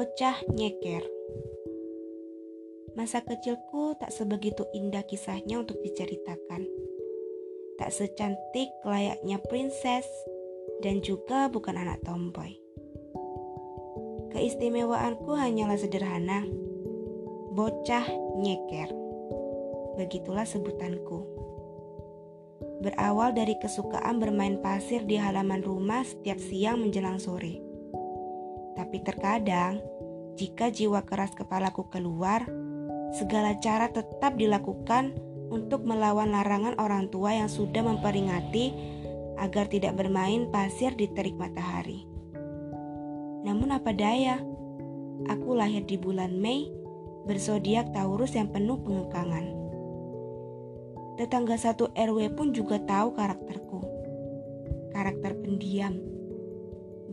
Bocah nyeker. Masa kecilku tak sebegitu indah kisahnya untuk diceritakan. Tak secantik layaknya princess dan juga bukan anak tomboy. Keistimewaanku hanyalah sederhana. Bocah nyeker. Begitulah sebutanku. Berawal dari kesukaan bermain pasir di halaman rumah setiap siang menjelang sore tapi terkadang, jika jiwa keras kepalaku keluar, segala cara tetap dilakukan untuk melawan larangan orang tua yang sudah memperingati agar tidak bermain pasir di terik matahari. Namun apa daya, aku lahir di bulan Mei bersodiak Taurus yang penuh pengekangan. Tetangga satu RW pun juga tahu karakterku. Karakter pendiam.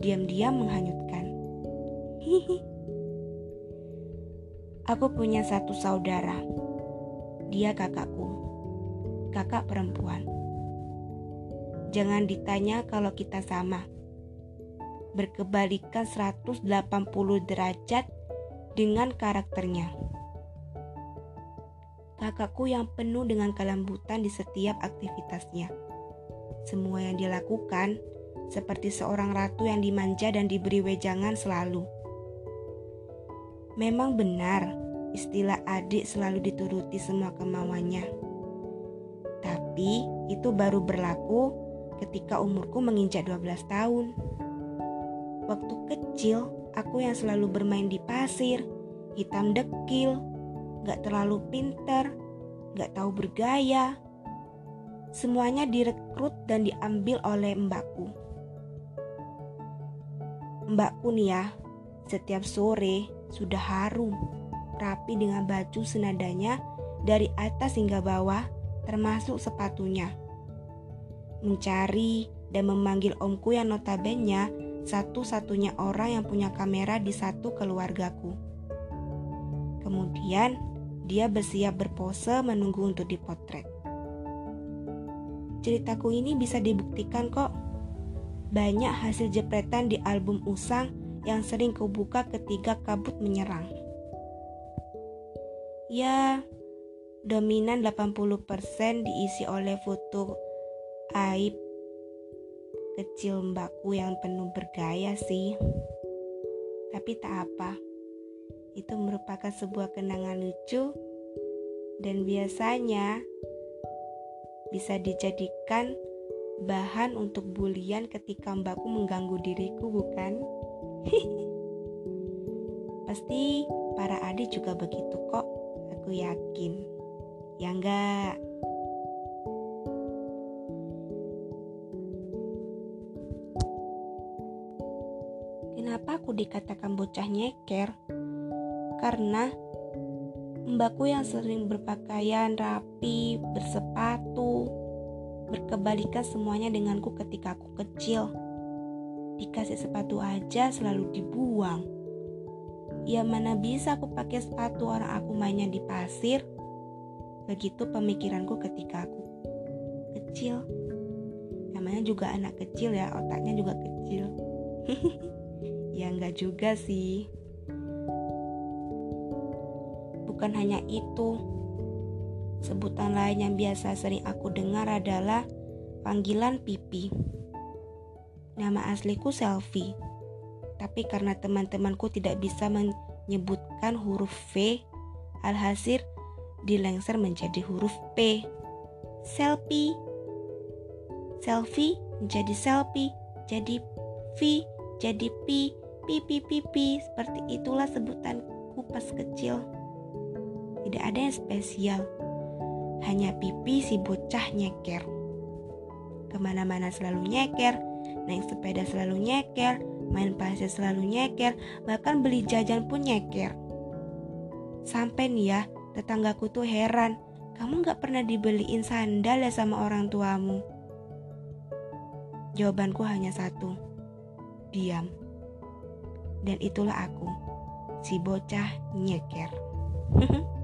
Diam-diam menghanyutkan. Aku punya satu saudara. Dia kakakku. Kakak perempuan. Jangan ditanya kalau kita sama. Berkebalikan 180 derajat dengan karakternya. Kakakku yang penuh dengan kelembutan di setiap aktivitasnya. Semua yang dilakukan seperti seorang ratu yang dimanja dan diberi wejangan selalu Memang benar, istilah adik selalu dituruti semua kemauannya. Tapi itu baru berlaku ketika umurku menginjak 12 tahun. Waktu kecil, aku yang selalu bermain di pasir, hitam dekil, gak terlalu pinter, gak tahu bergaya. Semuanya direkrut dan diambil oleh mbakku. Mbakku nih ya, setiap sore sudah harum, rapi dengan baju senadanya dari atas hingga bawah, termasuk sepatunya. Mencari dan memanggil omku yang notabene satu-satunya orang yang punya kamera di satu keluargaku. Kemudian, dia bersiap berpose menunggu untuk dipotret. Ceritaku ini bisa dibuktikan kok. Banyak hasil jepretan di album Usang yang sering kubuka ketika kabut menyerang. Ya, dominan 80% diisi oleh foto aib kecil mbakku yang penuh bergaya sih. Tapi tak apa. Itu merupakan sebuah kenangan lucu dan biasanya bisa dijadikan bahan untuk bulian ketika mbakku mengganggu diriku, bukan? Pasti para adik juga begitu kok, aku yakin. Ya enggak? Kenapa aku dikatakan bocah nyeker? Karena mbakku yang sering berpakaian rapi, bersepatu, berkebalikan semuanya denganku ketika aku kecil dikasih sepatu aja selalu dibuang. Ya mana bisa aku pakai sepatu orang aku mainnya di pasir. Begitu pemikiranku ketika aku kecil. Namanya juga anak kecil ya, otaknya juga kecil. ya enggak juga sih. Bukan hanya itu. Sebutan lain yang biasa sering aku dengar adalah panggilan pipi. Nama asliku Selfie. Tapi karena teman-temanku tidak bisa menyebutkan huruf V, alhasil dilengser menjadi huruf P. Selfie. Selfie menjadi selfie, jadi V, jadi P, pipi pipi. Seperti itulah sebutanku pas kecil. Tidak ada yang spesial. Hanya pipi si bocah nyeker. Ke mana-mana selalu nyeker, naik sepeda selalu nyeker, main pasir selalu nyeker, bahkan beli jajan pun nyeker. Sampai nih ya, tetanggaku tuh heran, kamu gak pernah dibeliin sandal ya sama orang tuamu? Jawabanku hanya satu, diam. Dan itulah aku, si bocah nyeker.